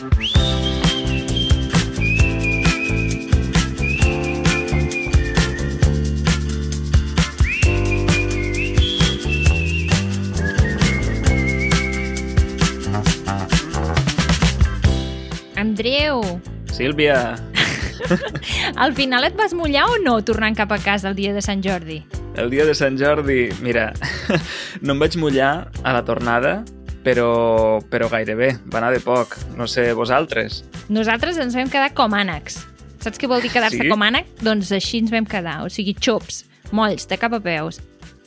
Andreu, Sílvia, al final et vas mullar o no tornant cap a casa el dia de Sant Jordi? el dia de Sant Jordi, mira, no em vaig mullar a la tornada, però, però gairebé, va anar de poc. No sé, vosaltres? Nosaltres ens vam quedar com ànecs. Saps què vol dir quedar-se Sí? com ànec? Doncs així ens vam quedar, o sigui, xops, molls, de cap a peus.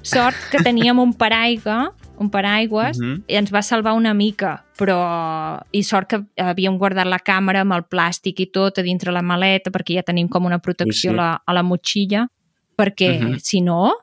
Sort que teníem un paraigua, un paraigües, Mhm. i ens va salvar una mica, però... I sort que havíem guardat la càmera amb el plàstic i tot a dintre la maleta, perquè ja tenim com una protecció Ui, sí. a, la, a la motxilla, perquè, Mhm. si no,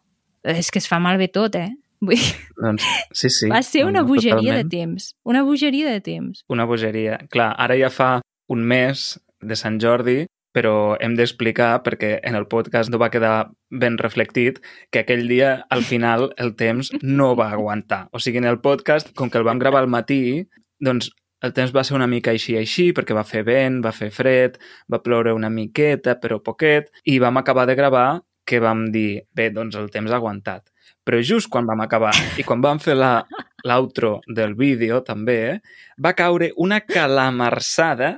és que es fa malbé tot, eh? Vull Doncs, sí, sí. va ser una bogeria de totalment. temps. Una bogeria de temps. Una bogeria. Clar, ara ja fa un mes de Sant Jordi, però hem d'explicar, perquè en el podcast no va quedar ben reflectit, que aquell dia, al final, el temps no va aguantar. O sigui, en el podcast, com que el vam gravar al matí, doncs el temps va ser una mica així així, perquè va fer vent, va fer fred, va ploure una miqueta, però poquet, i vam acabar de gravar que vam dir, bé, doncs el temps ha aguantat. Però just quan vam acabar i quan vam fer l'outro del vídeo també, va caure una calamarsada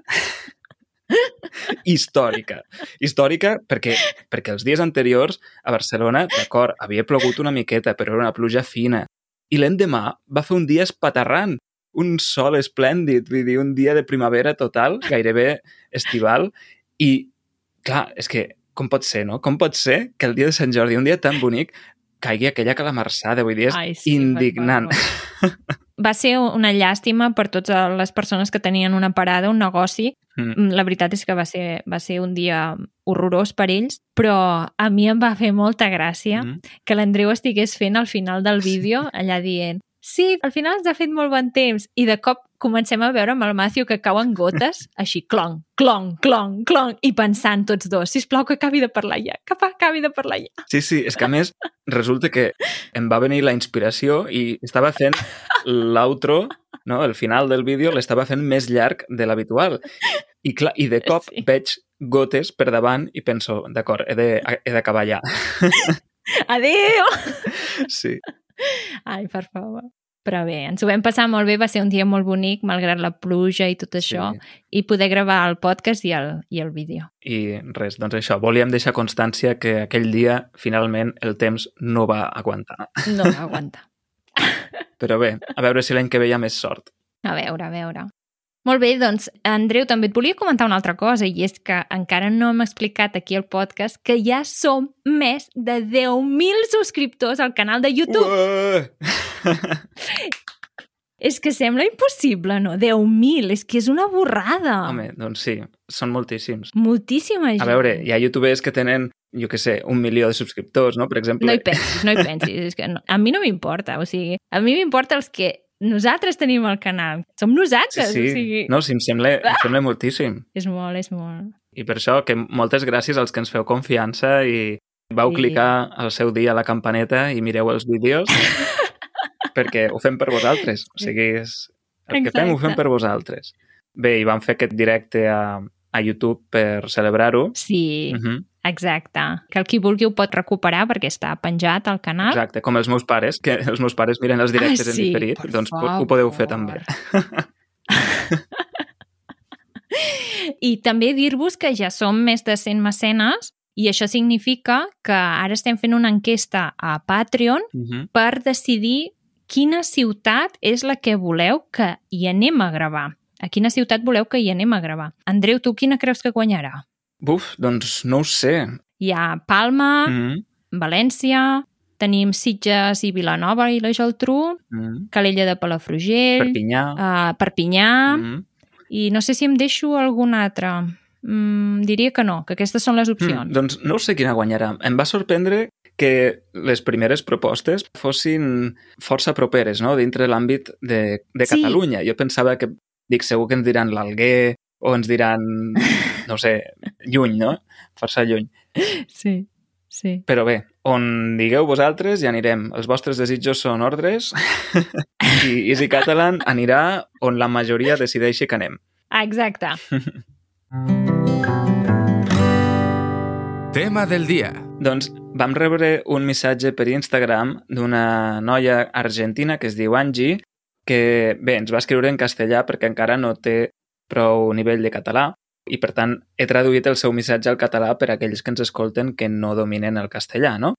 històrica. Històrica perquè, perquè els dies anteriors a Barcelona, d'acord, havia plogut una miqueta, però era una pluja fina. I l'endemà va fer un dia espaterrant, un sol esplèndid, vull dir, un dia de primavera total, gairebé estival, i, clar, és que com pot ser, no? Com pot ser que el dia de Sant Jordi, un dia tan bonic, caigui aquella calamarsada? Vull dir, és Ai, sí, per indignant. favor. Va ser una llàstima per totes les persones que tenien una parada, un negoci. Mm. La veritat és que va ser, va ser un dia horrorós per ells, però a mi em va fer molta gràcia Mm. que l'Andreu estigués fent al final del vídeo, allà dient sí, al final ens ha fet molt bon temps, i de cop comencem a veure amb el Matthew que cauen gotes, així, clon, clon, clon, clon, i pensant tots dos, sisplau que acabi de parlar ja, que acabi de parlar ja. Sí, sí, és que a més resulta que em va venir la inspiració i estava fent l'outro, no? el final del vídeo l'estava fent més llarg de l'habitual. I, clar, I de cop Sí. veig gotes per davant i penso, d'acord, he d'acabar ja. Adéu! Sí. Ai, per favor. Però bé, ens ho vam passar molt bé, va ser un dia molt bonic, malgrat la pluja i tot això, Sí. i poder gravar el podcast i el, i el vídeo. I res, doncs això, volíem deixar constància que aquell dia, finalment, el temps no va aguantar. No m'aguanta. Però bé, a veure si l'any que ve hi ha més sort. A veure, a veure. Molt bé, doncs, Andreu, també et volia comentar una altra cosa, i és que encara no hem explicat aquí al podcast que ja som més de 10.000 subscriptors al canal de YouTube. És que sembla impossible, no? 10.000, és que és una borrada. Home, doncs sí, són moltíssims. Moltíssima gent. A veure, hi ha youtubers que tenen, jo que sé, un milió de subscriptors, no? Per exemple... No hi pensis, no hi pensis. És que no, a mi no m'importa, o sigui, a mi m'importa els que nosaltres tenim al canal. Som Sí, nosaltres, sí. o sigui... No, sí, em sembla, em sembla moltíssim. És molt, és molt. I per això que moltes gràcies als que ens feu confiança i vau Sí. clicar al seu dia a la campaneta i mireu els vídeos perquè ho fem per vosaltres. O sigui, és... el que fem ho fem Exacte. per vosaltres. Bé, i vam fer aquest directe a, a YouTube per celebrar-ho. Sí, Mhm, exacte. Que el qui vulgui ho pot recuperar perquè està penjat al canal. Exacte, com els meus pares, que els meus pares miren els directes Ah, sí, en diferit, doncs po- ho podeu fer favor. també. I també dir-vos que ja som més de 100 mecenes i això significa que ara estem fent una enquesta a Patreon Mhm. per decidir quina ciutat és la que voleu que hi anem a gravar. A quina ciutat voleu que hi anem a gravar? Andreu, tu quina creus que guanyarà? Buf, doncs no ho sé. Hi ha Palma, Mm València, tenim Sitges i Vilanova i la Geltrú, -hmm. Calella de Palafrugell, Perpinyà. uh, Perpinyà, Mm -hmm. i no sé si em deixo algun altre. Mm, diria que no, que aquestes són les opcions. Mm, doncs no sé quina guanyarà. Em va sorprendre que les primeres propostes fossin força properes, no?, dintre l'àmbit de, de Sí. Catalunya. Jo pensava que, dic, segur que ens diran l'Alguer o ens diran, no sé, lluny, no? Força lluny. Sí, sí. Però bé, on digueu vosaltres ja anirem. Els vostres desitjos són ordres i Easy Catalan anirà on la majoria decideixi que anem. Ah, exacte. Tema del dia. Doncs vam rebre un missatge per Instagram d'una noia argentina que es diu Angie, que bé, ens va escriure en castellà perquè encara no té prou nivell de català i per tant he traduït el seu missatge al català per a aquells que ens escolten que no dominen el castellà, no?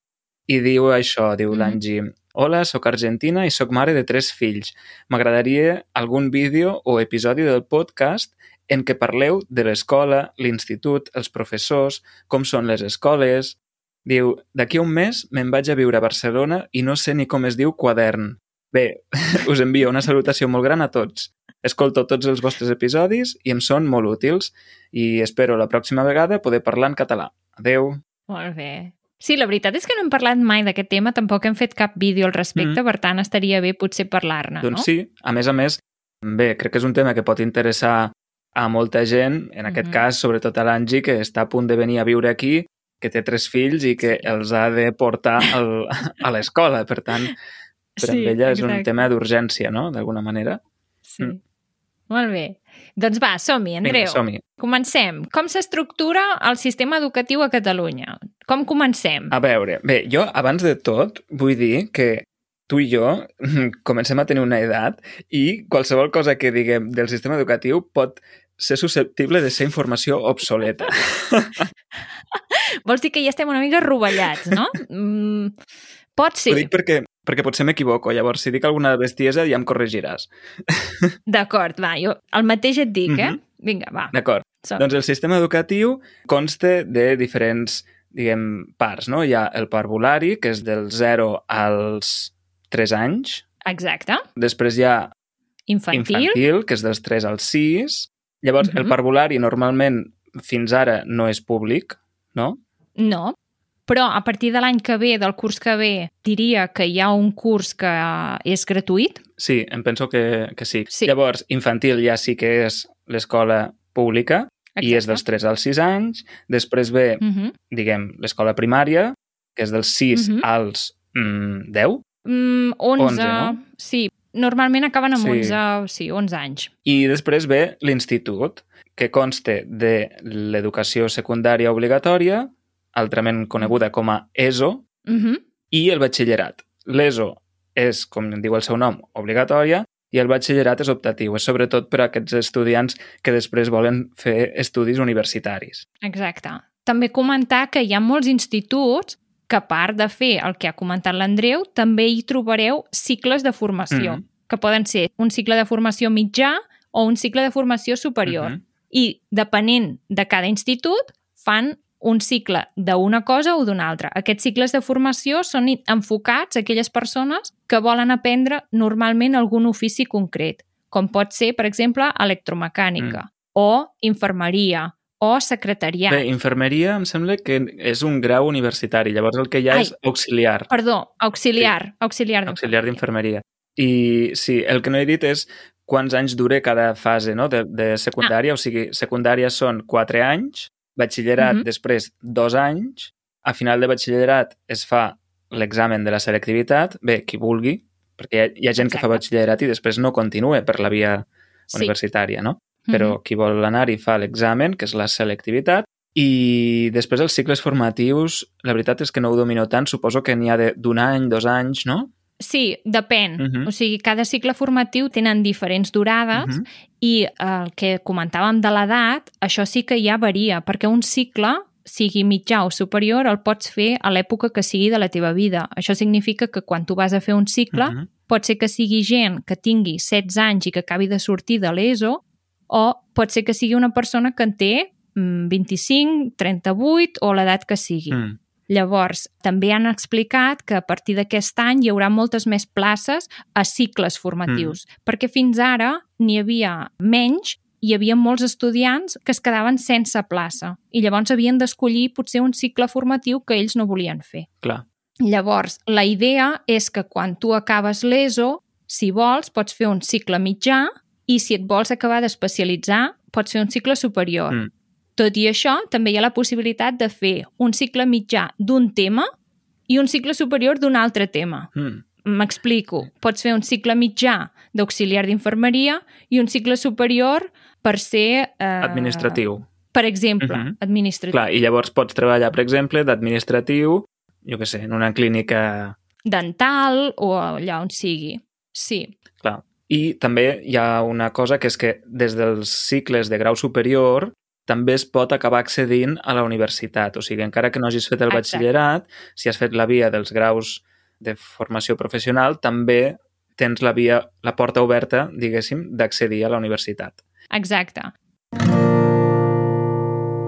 I diu això, diu Mhm. l'Angie. Hola, sóc argentina i sóc mare de tres fills. M'agradaria algun vídeo o episodi del podcast en què parleu de l'escola, l'institut, els professors, com són les escoles... Diu, d'aquí un mes me'n vaig a viure a Barcelona i no sé ni com es diu quadern. Bé, us envio una salutació molt gran a tots. Escolto tots els vostres episodis i em són molt útils i espero la pròxima vegada poder parlar en català. Adeu. Molt bé. Sí, la veritat és que no hem parlat mai d'aquest tema, tampoc hem fet cap vídeo al respecte, Mm. per tant estaria bé potser parlar-ne, Doncs no? sí, a més a més, bé, crec que és un tema que pot interessar a molta gent, en aquest Mhm. cas, sobretot a l'Angie, que està a punt de venir a viure aquí, que té tres fills i que els ha de portar al, a l'escola. Per tant, per Sí, amb ella és un exacte. tema d'urgència, no?, d'alguna manera. Sí. Mm. Molt bé. Doncs va, som-hi, Andreu. Vinga, som-hi. Comencem. Com s'estructura el sistema educatiu a Catalunya? Com comencem? A veure, bé, jo abans de tot vull dir que tu i jo comencem a tenir una edat i qualsevol cosa que diguem del sistema educatiu pot ser susceptible de ser informació obsoleta. Vols dir que ja estem una mica rovellats, no? Mm, pot Sí. Ho ser, dic perquè, perquè potser m'equivoco, llavors si dic alguna bestiesa ja em corregiràs. d'acord, va, jo el mateix et dic, eh? Mhm. Vinga, va, D'acord. Doncs el sistema educatiu consta de diferents, diguem, parts, no? Hi ha el parvulari, que és del 0 als 3 anys. Exacte. Després hi ha Infantil. infantil, que és dels 3 als 6. Llavors, el Mhm. parvulari normalment fins ara no és públic, no? No, però a partir de l'any que ve, del curs que ve, diria que hi ha un curs que és gratuït. Sí, em penso que, que sí. Sí. Llavors, infantil ja sí que és l'escola pública i és dels 3 als 6 anys. Després ve, Uh -huh. diguem, l'escola primària, que és dels 6 Mhm. als mm, 10. mm, 11, 11, no? sí. Normalment acaben amb Sí. 11, sí, 11 anys. I després ve l'institut, que consta de l'educació secundària obligatòria, altrament coneguda com a ESO, Uh -huh. i el batxillerat. L'ESO és, com diu el seu nom, obligatòria, i el batxillerat és optatiu. És sobretot per a aquests estudiants que després volen fer estudis universitaris. Exacte. També comentar que hi ha molts instituts que, a part de fer el que ha comentat l'Andreu, també hi trobareu cicles de formació, Mhm. que poden ser un cicle de formació mitjà o un cicle de formació superior. Mhm. I, depenent de cada institut, fan un cicle d'una cosa o d'una altra. Aquests cicles de formació són enfocats a aquelles persones que volen aprendre normalment algun ofici concret, com pot ser, per exemple, electromecànica, o infermeria, o secretariat. Bé, infermeria em sembla que és un grau universitari, llavors el que hi ha Ai. és auxiliar, Perdó, auxiliar, auxiliar auxiliar d'infermeria. I sí, el que no he dit és quants anys dura cada fase no? de, de secundària, Ah. o sigui, secundària són 4 anys, batxillerat Mhm. després 2 anys, a final de batxillerat es fa l'examen de la selectivitat, bé, qui vulgui, perquè hi ha, hi ha gent que fa Exacte. batxillerat i després no continua per la via Sí. universitària, no? però qui vol anar-hi fa l'examen, que és la selectivitat, i després els cicles formatius, la veritat és que no ho domino tant, suposo que n'hi ha de- d'un any, dos anys, no? Sí, depèn. Mhm. O sigui, cada cicle formatiu tenen diferents durades Mhm. i el que comentàvem de l'edat, això sí que ja varia, perquè un cicle, sigui mitjà o superior, el pots fer a l'època que sigui de la teva vida. Això significa que quan tu vas a fer un cicle, Mhm. pot ser que sigui gent que tingui 16 anys i que acabi de sortir de l'ESO, o pot ser que sigui una persona que en té mm, 25, 38 o l'edat que sigui. Mm. Llavors, també han explicat que a partir d'aquest any hi haurà moltes més places a cicles formatius, mm. perquè fins ara n'hi havia menys hi havia molts estudiants que es quedaven sense plaça i llavors havien d'escollir potser un cicle formatiu que ells no volien fer. Clar. Llavors, la idea és que quan tu acabes l'ESO, si vols, pots fer un cicle mitjà i si et vols acabar d'especialitzar, pots fer un cicle superior. Mm. Tot i això, també hi ha la possibilitat de fer un cicle mitjà d'un tema i un cicle superior d'un altre tema. Mm. M'explico. Pots fer un cicle mitjà d'auxiliar d'infermeria i un cicle superior per ser... Eh, Administratiu. Per exemple, Mhm. -huh. administratiu. Clar, i llavors pots treballar, per exemple, d'administratiu, jo què sé, en una clínica... Dental o allà on sigui. Sí. Clar. I també hi ha una cosa que és que des dels cicles de grau superior també es pot acabar accedint a la universitat. O sigui, encara que no hagis fet el Exacte. batxillerat, si has fet la via dels graus de formació professional, també tens la via, la porta oberta, diguéssim, d'accedir a la universitat. Exacte.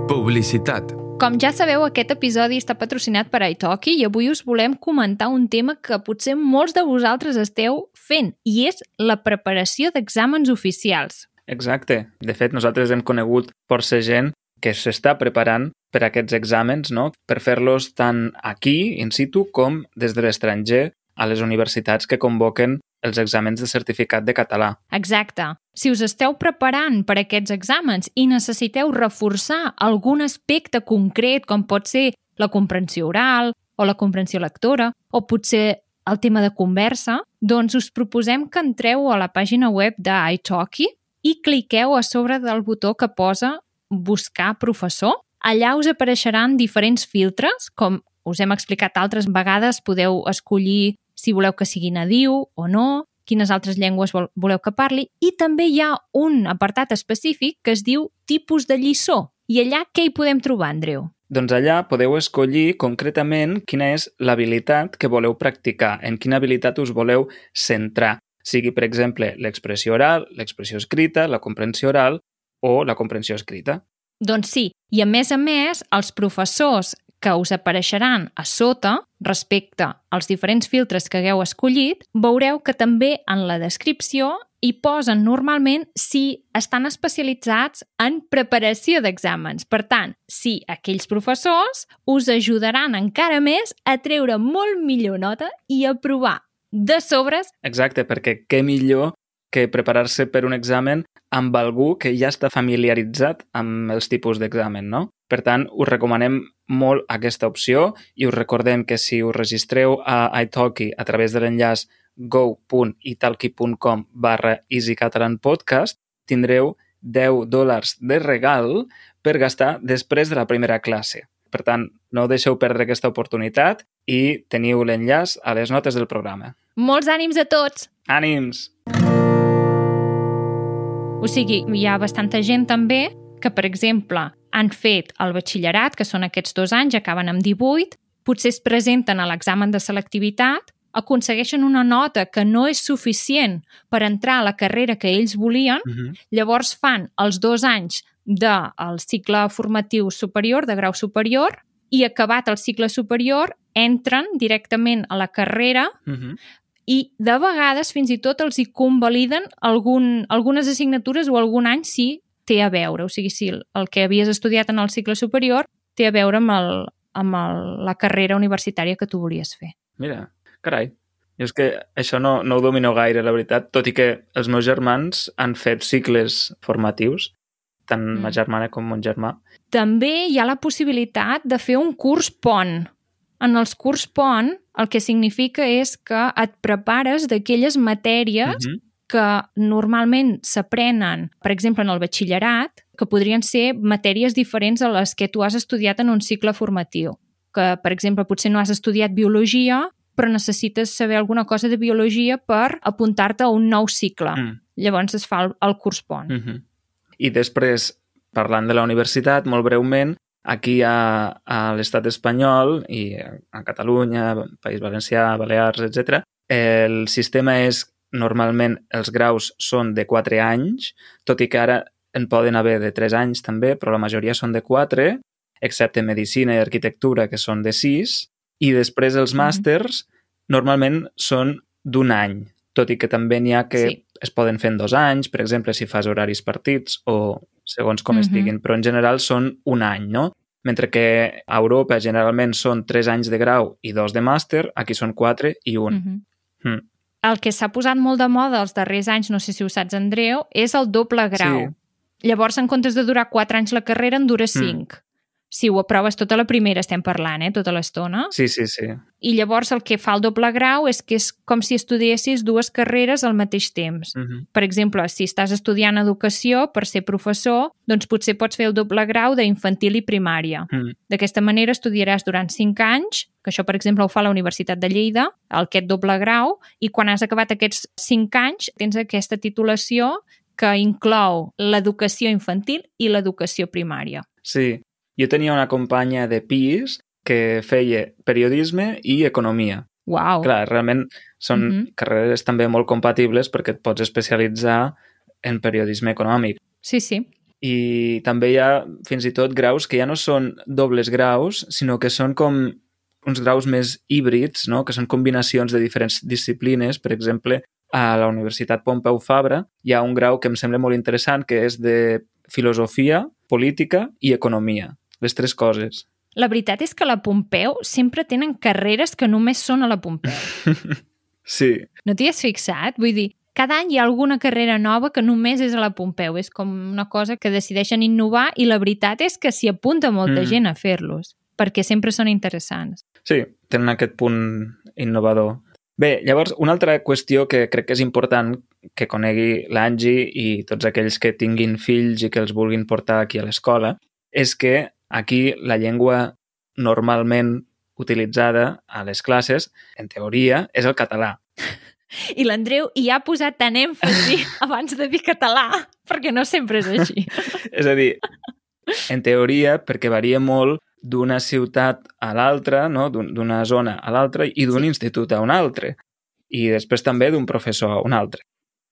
Publicitat. Com ja sabeu, aquest episodi està patrocinat per iTalki i avui us volem comentar un tema que potser molts de vosaltres esteu fent, i és la preparació d'exàmens oficials. Exacte. De fet, nosaltres hem conegut força gent que s'està preparant per a aquests exàmens, no? per fer-los tant aquí, in situ, com des de l'estranger a les universitats que convoquen els exàmens de certificat de català. Exacte. Si us esteu preparant per aquests exàmens i necessiteu reforçar algun aspecte concret, com pot ser la comprensió oral o la comprensió lectora, o potser el tema de conversa, doncs us proposem que entreu a la pàgina web d'italki i cliqueu a sobre del botó que posa buscar professor. Allà us apareixeran diferents filtres, com us hem explicat altres vegades, podeu escollir si voleu que sigui nadiu o no, quines altres llengües vol, voleu que parli, i també hi ha un apartat específic que es diu tipus de lliçó. I allà què hi podem trobar, Andreu? Doncs allà podeu escollir concretament quina és l'habilitat que voleu practicar, en quina habilitat us voleu centrar, sigui, per exemple, l'expressió oral, l'expressió escrita, la comprensió oral o la comprensió escrita. Doncs sí, i a més a més, els professors que us apareixeran a sota, respecte als diferents filtres que hagueu escollit, veureu que també en la descripció hi posen normalment si estan especialitzats en preparació d'exàmens. Per tant, si aquells professors us ajudaran encara més a treure molt millor nota i a provar de sobres Exacte, perquè què millor que preparar-se per un examen amb algú que ja està familiaritzat amb els tipus d'examen, no? Per tant, us recomanem molt aquesta opció i us recordem que si us registreu a italki a través de l'enllaç go.italki.com barra easycatalanpodcast tindreu 10 dòlars de regal per gastar després de la primera classe. Per tant, no deixeu perdre aquesta oportunitat i teniu l'enllaç a les notes del programa. molts ànims a tots! Ànims! O sigui, hi ha bastanta gent també que, per exemple, han fet el batxillerat, que són aquests dos anys, acaben amb 18, potser es presenten a l'examen de selectivitat, aconsegueixen una nota que no és suficient per entrar a la carrera que ells volien, Uh -huh. llavors fan els dos anys del cicle formatiu superior, de grau superior, i acabat el cicle superior, entren directament a la carrera Uh -huh. i de vegades fins i tot els hi convaliden algun, algunes assignatures o algun any si té a veure, o sigui, si el, el que havies estudiat en el cicle superior té a veure amb, el, amb el, la carrera universitària que tu volies fer. Mira, carai. Jo és que això no, no ho domino gaire, la veritat, tot i que els meus germans han fet cicles formatius, tant mm. ma Mm. germana com mon germà. També hi ha la possibilitat de fer un curs pont. En els curs pont el que significa és que et prepares d'aquelles matèries Uh -huh. que normalment s'aprenen, per exemple, en el batxillerat, que podrien ser matèries diferents a les que tu has estudiat en un cicle formatiu. Que, per exemple, potser no has estudiat biologia, però necessites saber alguna cosa de biologia per apuntar-te a un nou cicle. Mm. Llavors es fa el, el curs pont. Uh -huh. I després, parlant de la universitat, molt breument, aquí a, a l'estat espanyol i a Catalunya, País Valencià, Balears, etc. el sistema és normalment els graus són de 4 anys, tot i que ara en poden haver de 3 anys també, però la majoria són de 4, excepte Medicina i Arquitectura, que són de 6, i després els màsters normalment són d'un any, tot i que també n'hi ha que Sí. Es poden fer en dos anys, per exemple, si fas horaris partits o segons com Mhm. estiguin, però en general són un any, no? Mentre que a Europa generalment són 3 anys de grau i dos de màster, aquí són 4 i un. Mhm. Mm. El que s'ha posat molt de moda els darrers anys, no sé si ho saps, Andreu, és el doble grau. Llavors, en comptes de durar 4 anys la carrera, en dura 5. O Si ho aproves tota la primera, estem parlant, eh, tota l'estona. Sí, sí, sí. I llavors el que fa el doble grau és que és com si estudiessis dues carreres al mateix temps. Uh -huh. Per exemple, si estàs estudiant educació per ser professor, doncs potser pots fer el doble grau d'infantil i primària. Mm. D'aquesta manera estudiaràs durant 5 anys, que això, per exemple, ho fa la Universitat de Lleida, aquest doble grau, i quan has acabat aquests 5 anys tens aquesta titulació que inclou l'educació infantil i l'educació primària. Sí. Jo tenia una companya de pis que feia periodisme i economia. Uau! Clar, realment són Mhm. carreres també molt compatibles perquè et pots especialitzar en periodisme econòmic. Sí, sí. I també hi ha fins i tot graus que ja no són dobles graus, sinó que són com uns graus més híbrids, no? que són combinacions de diferents disciplines. Per exemple, a la Universitat Pompeu Fabra hi ha un grau que em sembla molt interessant, que és de filosofia, política i economia. Les tres coses. La veritat és que la Pompeu sempre tenen carreres que només són a la Pompeu. Sí, No t'hi has fixat? Vull dir, cada any hi ha alguna carrera nova que només és a la Pompeu. És com una cosa que decideixen innovar i la veritat és que s'hi apunta molta Mm. gent a fer-los, perquè sempre són interessants. Sí, tenen aquest punt innovador. Bé, llavors, una altra qüestió que crec que és important que conegui l'Angie i tots aquells que tinguin fills i que els vulguin portar aquí a l'escola és que aquí la llengua normalment utilitzada a les classes, en teoria, és el català. I l'Andreu hi ha posat tant èmfasi abans de dir català, perquè no sempre és així. És a dir, en teoria, perquè varia molt d'una ciutat a l'altra, no? d'un- d'una zona a l'altra i d'un Sí. institut a un altre. I després també d'un professor a un altre.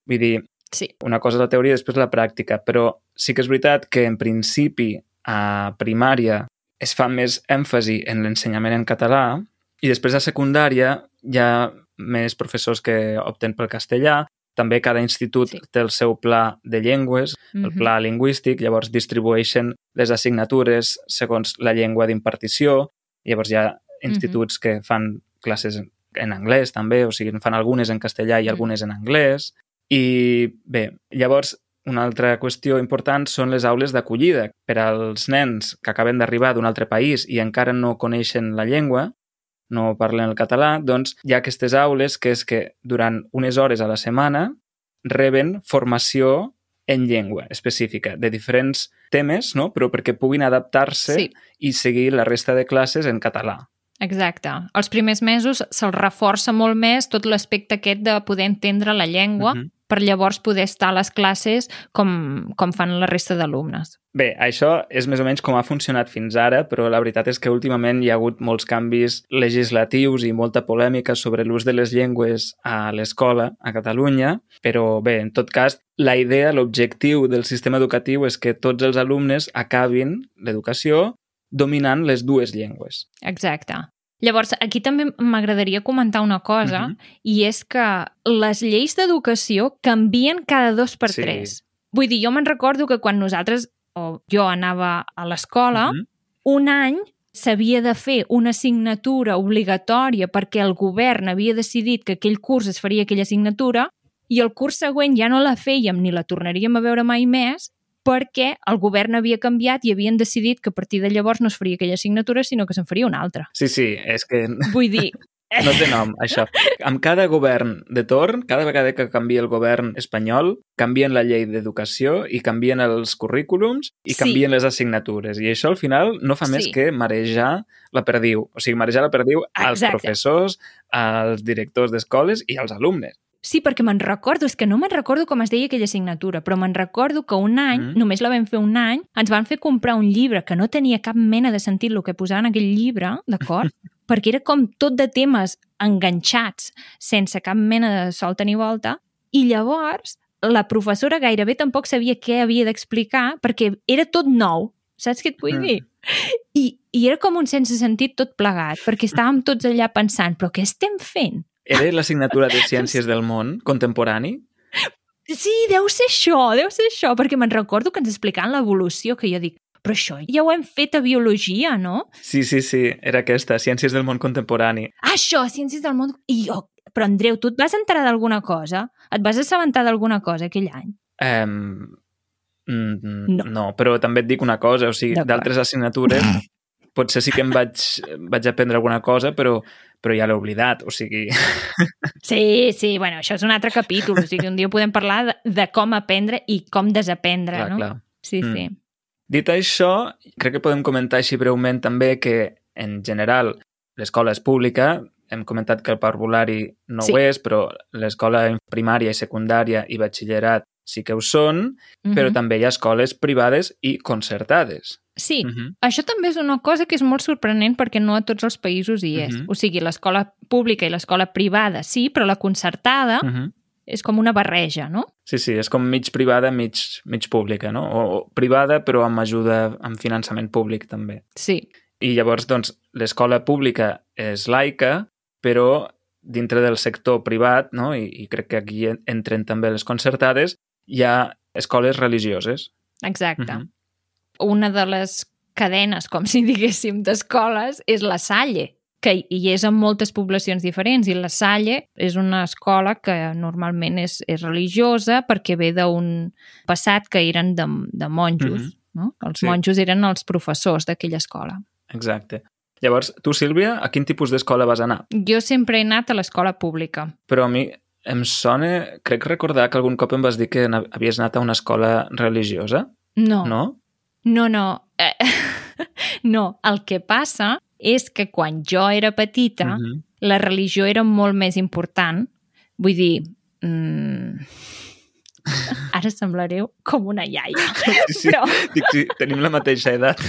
Vull dir, Sí. una cosa és la teoria i després la pràctica, però sí que és veritat que en principi a primària es fa més èmfasi en l'ensenyament en català i després a secundària hi ha més professors que opten pel castellà, també cada institut Sí. té el seu pla de llengües, el Mhm. pla lingüístic, llavors distribueixen les assignatures segons la llengua d'impartició, llavors hi ha instituts que fan classes en anglès també, o sigui, fan algunes en castellà i Mm. algunes en anglès. I bé, llavors una altra qüestió important són les aules d'acollida. Per als nens que acaben d'arribar d'un altre país i encara no coneixen la llengua, no parlen el català, doncs hi ha aquestes aules que és que durant unes hores a la setmana reben formació en llengua específica, de diferents temes, no? però perquè puguin adaptar-se Sí. i seguir la resta de classes en català. Exacte. Els primers mesos se'ls reforça molt més tot l'aspecte aquest de poder entendre la llengua Mhm. Per llavors poder estar a les classes com, com fan la resta d'alumnes. Bé, això és més o menys com ha funcionat fins ara, però la veritat és que últimament hi ha hagut molts canvis legislatius i molta polèmica sobre l'ús de les llengües a l'escola a Catalunya, però bé, en tot cas, la idea, l'objectiu del sistema educatiu és que tots els alumnes acabin l'educació dominant les dues llengües. Exacte. Llavors, aquí també m'agradaria comentar una cosa, Mhm. i és que les lleis d'educació canvien cada dos per Sí. tres. Vull dir, jo me'n recordo que quan nosaltres, o jo anava a l'escola, Mhm. un any s'havia de fer una assignatura obligatòria perquè el govern havia decidit que aquell curs es faria aquella assignatura i el curs següent ja no la fèiem ni la tornaríem a veure mai més perquè el govern havia canviat i havien decidit que a partir de llavors no es faria aquella assignatura sinó que se'n faria una altra. Sí, sí, és que Vull dir, no té nom, això. Amb cada govern de torn, cada vegada que canvia el govern espanyol, canvien la llei d'educació i canvien els currículums i Sí. canvien les assignatures. I això, al final, no fa més Sí. que marejar la perdiu. O sigui, marejar la perdiu als Exacte. professors, als directors d'escoles i als alumnes. Sí, perquè me'n recordo, és que no me'n recordo com es deia aquella assignatura, però me'n recordo que un any, Mm. només la vam fer un any, ens van fer comprar un llibre que no tenia cap mena de sentit el que posava en aquell llibre, d'acord? perquè era com tot de temes enganxats, sense cap mena de solta ni volta, i llavors la professora gairebé tampoc sabia què havia d'explicar perquè era tot nou, saps què et vull Mm. dir? I, I era com un sense sentit tot plegat, perquè estàvem tots allà pensant, però què estem fent? Era l'assignatura de Ciències del Món contemporani? Sí, deu ser això, deu ser això, perquè me'n recordo que ens explicaven l'evolució, que jo dic, però això ja ho hem fet a biologia, no? Sí, sí, sí, era aquesta, Ciències del Món contemporani. Ah, això, ciències del món... I jo, però Andreu, tu et vas enterar d'alguna cosa? Et vas assabentar d'alguna cosa aquell any? Um, No. no. no, però també et dic una cosa, o sigui, d'altres assignatures potser sí que em vaig, vaig aprendre alguna cosa, però, però ja l'he oblidat, o sigui... Sí, sí, bueno, això és un altre capítol, o sigui, un dia podem parlar de, de com aprendre i com desaprendre, Clar, no? clar. Sí, Mm. sí. Dit això, crec que podem comentar així breument també que, en general, l'escola és pública. Hem comentat que el parvulari no Sí. ho és, però l'escola primària i secundària i batxillerat sí que ho són, però Mhm. també hi ha escoles privades i concertades. Sí, Mhm. Això també és una cosa que és molt sorprenent perquè no a tots els països hi és. Mhm. O sigui, l'escola pública i l'escola privada sí, però la concertada Mhm. és com una barreja, no? Sí, sí, és com mig privada, mig, mig pública, no? O, o privada, però amb ajuda, amb finançament públic també. Sí, I llavors, doncs, l'escola pública és laica, però dintre del sector privat, no? I, i crec que aquí en- entren també les concertades, hi ha escoles religioses. exacte. Mhm. Una de les cadenes, com si diguéssim, d'escoles és la Salle, que hi és en moltes poblacions diferents, i la Salle és una escola que normalment és, és religiosa perquè ve d'un passat que eren de, de monjos, Mhm. no? Els Sí. monjos eren els professors d'aquella escola. Exacte. Llavors, tu, Sílvia, a quin tipus d'escola vas anar? Jo sempre he anat a l'escola pública. Però a mi em sona, crec recordar que algun cop em vas dir que havies anat a una escola religiosa, No, no? no, no. Eh, no, el que passa és que quan jo era petita, Mhm. la religió era molt més important. Vull dir, mm, ara semblareu com una iaia. Sí, sí. Però, Dic, sí, tenim la mateixa edat.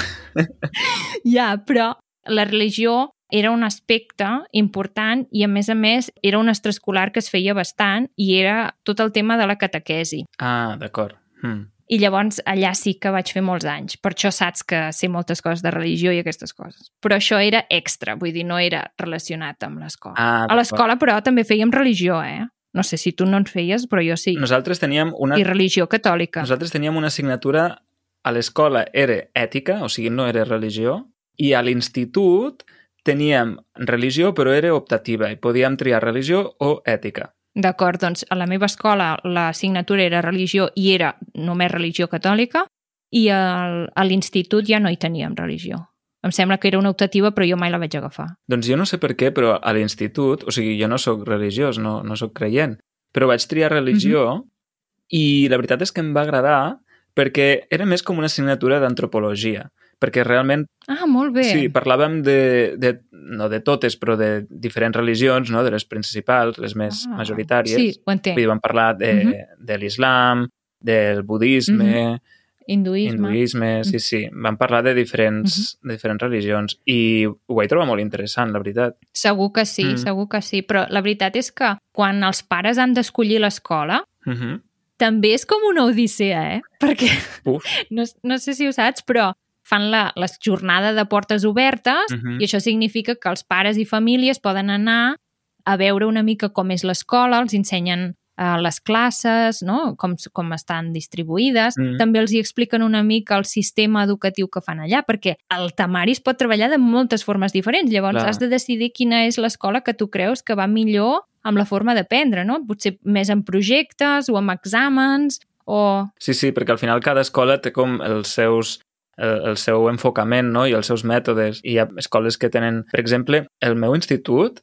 ja, però la religió era un aspecte important i, a més a més, era un extraescolar que es feia bastant i era tot el tema de la catequesi. Ah, d'acord. Mm. I llavors allà sí que vaig fer molts anys. Per això saps que sé moltes coses de religió i aquestes coses. Però això era extra, vull dir, no era relacionat amb l'escola. Ah, A l'escola, però, també fèiem religió, eh? No sé si tu no en feies, però jo sí. Nosaltres teníem una... I religió catòlica. Nosaltres teníem una assignatura a l'escola era ètica, o sigui, no era religió, i a l'institut teníem religió, però era optativa, i podíem triar religió o ètica. D'acord, doncs a la meva escola l'assignatura era religió i era només religió catòlica i al, a l'institut ja no hi teníem religió. Em sembla que era una optativa, però jo mai la vaig agafar. Doncs jo no sé per què, però a l'institut, o sigui, jo no sóc religiós, no, no sóc creient, però vaig triar religió Mhm. i la veritat és que em va agradar perquè era més com una assignatura d'antropologia, perquè realment Ah, molt bé. Sí, parlàvem de, de, no de totes, però de diferents religions, no? de les principals, les més Ah, majoritàries. Sí, ho entenc. Vull dir, vam parlar de, Mhm. de l'islam, del budisme, Hinduisme. hinduisme, sí, sí. Vam parlar de diferents, de diferents religions i ho vaig trobar molt interessant, la veritat. Segur que sí, Mm. segur que sí. Però la veritat és que quan els pares han d'escollir l'escola, Uh -huh. també és com una odissea, eh? Perquè, Uf. no, no sé si ho saps, però fan la, la jornada de portes obertes Mhm. i això significa que els pares i famílies poden anar a veure una mica com és l'escola, els ensenyen uh, les classes, no? com, com estan distribuïdes. Mm. També els hi expliquen una mica el sistema educatiu que fan allà, perquè el temari es pot treballar de moltes formes diferents. Llavors Clar. has de decidir quina és l'escola que tu creus que va millor amb la forma d'aprendre, no? Potser més en projectes o amb exàmens o... Sí, sí, perquè al final cada escola té com els seus el, el seu enfocament no? i els seus mètodes. Hi ha escoles que tenen... Per exemple, el meu institut,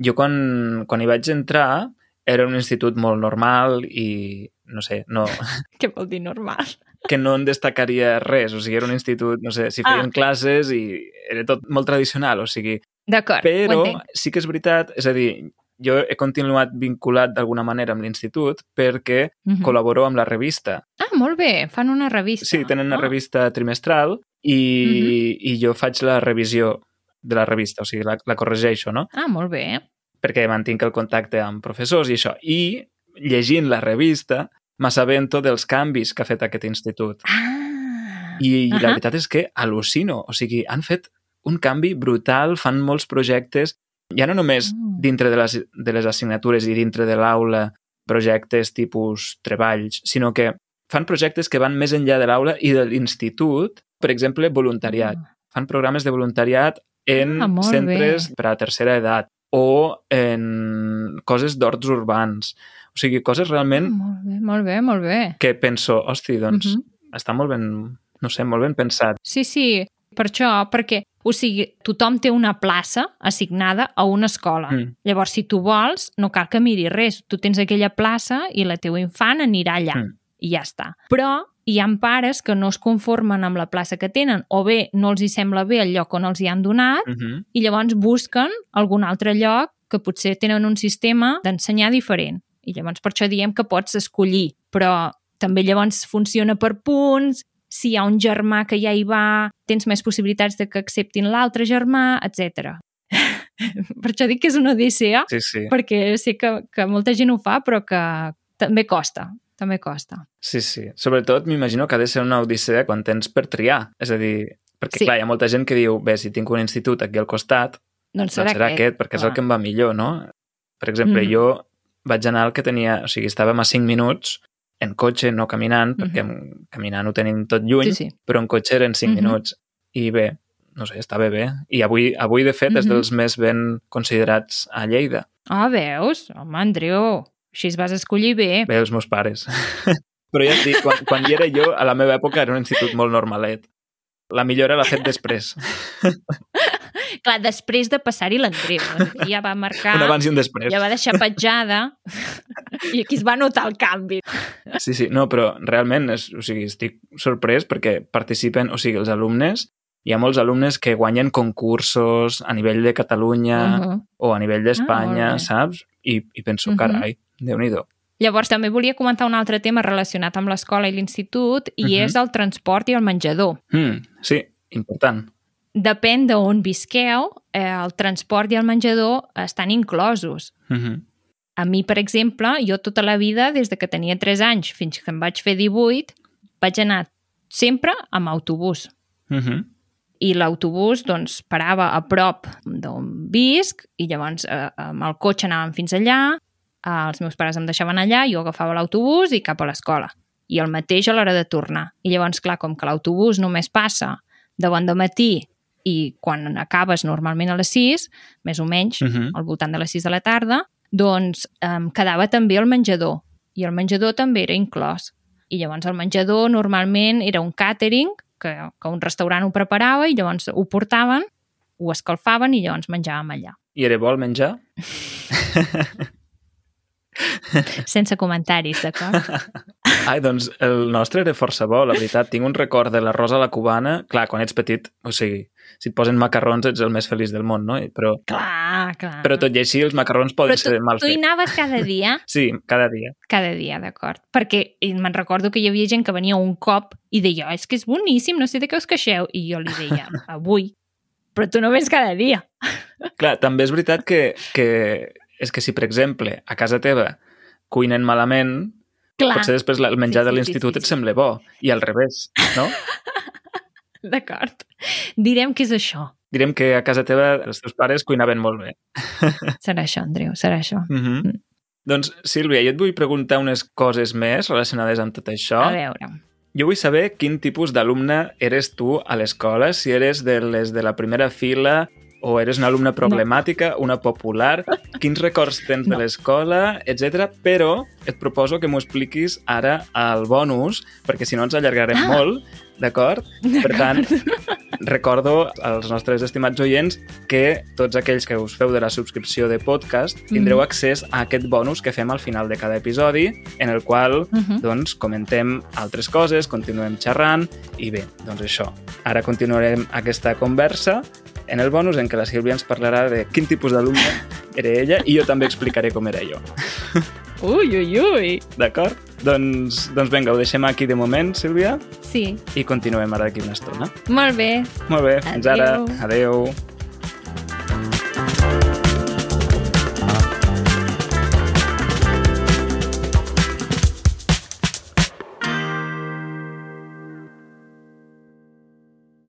jo quan, quan hi vaig entrar era un institut molt normal i, no sé, no, Què vol dir normal? que no en destacaria res. O sigui, era un institut, no sé, si feien Ah. classes i era tot molt tradicional, o sigui... D'acord, Però sí que és veritat, és a dir, jo he continuat vinculat d'alguna manera amb l'institut perquè Mhm. col·laboro amb la revista. Ah, molt bé, fan una revista. Sí, tenen una Ah, revista trimestral i, i jo faig la revisió de la revista, o sigui, la, la corregeixo, no? Ah, molt bé. Perquè mantinc el contacte amb professors i això. I llegint la revista m'assabento dels canvis que ha fet aquest institut. Ah. I, i la Ahà. veritat és que al·lucino. O sigui, han fet un canvi brutal, fan molts projectes, ja no només Mm. dintre de les, de les assignatures i dintre de l'aula, projectes tipus treballs, sinó que fan projectes que van més enllà de l'aula i de l'institut, per exemple, voluntariat. Fan programes de voluntariat en Ah, centres bé. per a tercera edat o en coses d'horts urbans. O sigui, coses Ah, realment molt bé, molt bé, molt bé. que penso, hosti, doncs Mhm. està molt ben, no sé, molt ben pensat. Sí, sí, per això, perquè O sigui, tothom té una plaça assignada a una escola. Mm. Llavors, si tu vols, no cal que miris res. Tu tens aquella plaça i la teva infant anirà allà. Mm. I ja està. Però hi ha pares que no es conformen amb la plaça que tenen o bé no els hi sembla bé el lloc on els hi han donat Mm -hmm. i llavors busquen algun altre lloc que potser tenen un sistema d'ensenyar diferent. I llavors per això diem que pots escollir, però també llavors funciona per punts, si hi ha un germà que ja hi va, tens més possibilitats de que acceptin l'altre germà, etc. per això dic que és una odissea, Sí, sí. perquè sé que, que molta gent ho fa, però que també costa, també costa. Sí, sí. Sobretot m'imagino que ha de ser una odissea quan tens per triar. És a dir, perquè Sí. clar, hi ha molta gent que diu, bé, si tinc un institut aquí al costat, Doncs serà, doncs serà aquest, perquè és el clar. que em va millor, no? Per exemple, Mhm. jo vaig anar al que tenia... O sigui, estàvem a 5 minuts en cotxe, no caminant, perquè Mhm. caminant ho tenim tot lluny, Sí, sí. però en cotxe eren 5 Mhm. minuts. I bé, no sé, estava bé. I avui, avui de fet, és Mhm. dels més ben considerats a Lleida. Ah, veus? Home, Andreu, així es vas escollir bé. Bé, els meus pares. però ja et dic, quan, quan hi era jo, a la meva època era un institut molt normalet. La millora l'ha fet després. Clar, després de passar-hi l'Andreu, ja va marcar, Un abans i un després. ja va deixar petjada i aquí es va notar el canvi. Sí, sí, no, però realment és, o sigui, estic sorprès perquè participen, o sigui, els alumnes, hi ha molts alumnes que guanyen concursos a nivell de Catalunya uh -huh. Uh -huh. o a nivell d'Espanya, Ah, saps? I, i penso, Mhm. carai, déu-n'hi-do. Llavors, també volia comentar un altre tema relacionat amb l'escola i l'institut, i Mhm. és el transport i el menjador. Mm, sí, important. Depèn d'on visqueu, eh, el transport i el menjador estan inclosos. Mm -hmm. A mi, per exemple, jo tota la vida, des de que tenia 3 anys fins que em vaig fer 18, vaig anar sempre amb autobús. Mm -hmm. I l'autobús doncs, parava a prop d'on visc i llavors eh, amb el cotxe anàvem fins allà, eh, els meus pares em deixaven allà, jo agafava l'autobús i cap a l'escola. I el mateix a l'hora de tornar. I llavors, clar, com que l'autobús només passa de bon de matí i quan acabes normalment a les 6, més o menys, Mm -hmm. al voltant de les 6 de la tarda, doncs em quedava també el menjador. I el menjador també era inclòs. I llavors el menjador normalment era un càtering que, que un restaurant ho preparava i llavors ho portaven, ho escalfaven i llavors menjàvem allà. I era bo el menjar? Sense comentaris, d'acord? Ai, doncs el nostre era força bo, la veritat. Tinc un record de l'arròs a la cubana. Clar, quan ets petit, o sigui, si et posen macarrons ets el més feliç del món, no? Però, clar, clar. però tot i així els macarrons poden Però tu, ser mal tu hi fets. anaves cada dia? Sí, cada dia. Cada dia, d'acord. Perquè me'n recordo que hi havia gent que venia un cop i deia, "Oh, és que és boníssim, no sé de què us queixeu. I jo li deia, avui. Però tu no vens cada dia. Clar, també és veritat que, que és que si, per exemple, a casa teva cuinen malament, Clar, potser després el menjar Sí, de l'institut sí, sí, et sí. sembla bo, i al revés, no? d'acord. Direm que és això. Direm que a casa teva els teus pares cuinaven molt bé. Serà això, Andreu, serà això. Mm -hmm. Mm. Doncs, Sílvia, jo et vull preguntar unes coses més relacionades amb tot això. A veure. Jo vull saber quin tipus d'alumne eres tu a l'escola, si eres de les de la primera fila o eres una alumna problemàtica, una popular, quins records tens No. de l'escola, etc. Però et proposo que m'ho expliquis ara al bonus, perquè si no ens allargarem Ah. molt, d'acord? Per tant, recordo als nostres estimats oients que tots aquells que us feu de la subscripció de podcast tindreu Mhm. accés a aquest bonus que fem al final de cada episodi, en el qual Uh -huh. doncs comentem altres coses, continuem xerrant i bé, doncs això. Ara continuarem aquesta conversa en el bonus en què la Sílvia ens parlarà de quin tipus d'alumne era ella i jo també explicaré com era jo. Ui, ui, ui. D'acord? Doncs, doncs vinga, ho deixem aquí de moment, Sílvia, Sí, i continuem ara d'aquí una estona. molt bé. Molt bé, fins ara. Adéu. Adeu.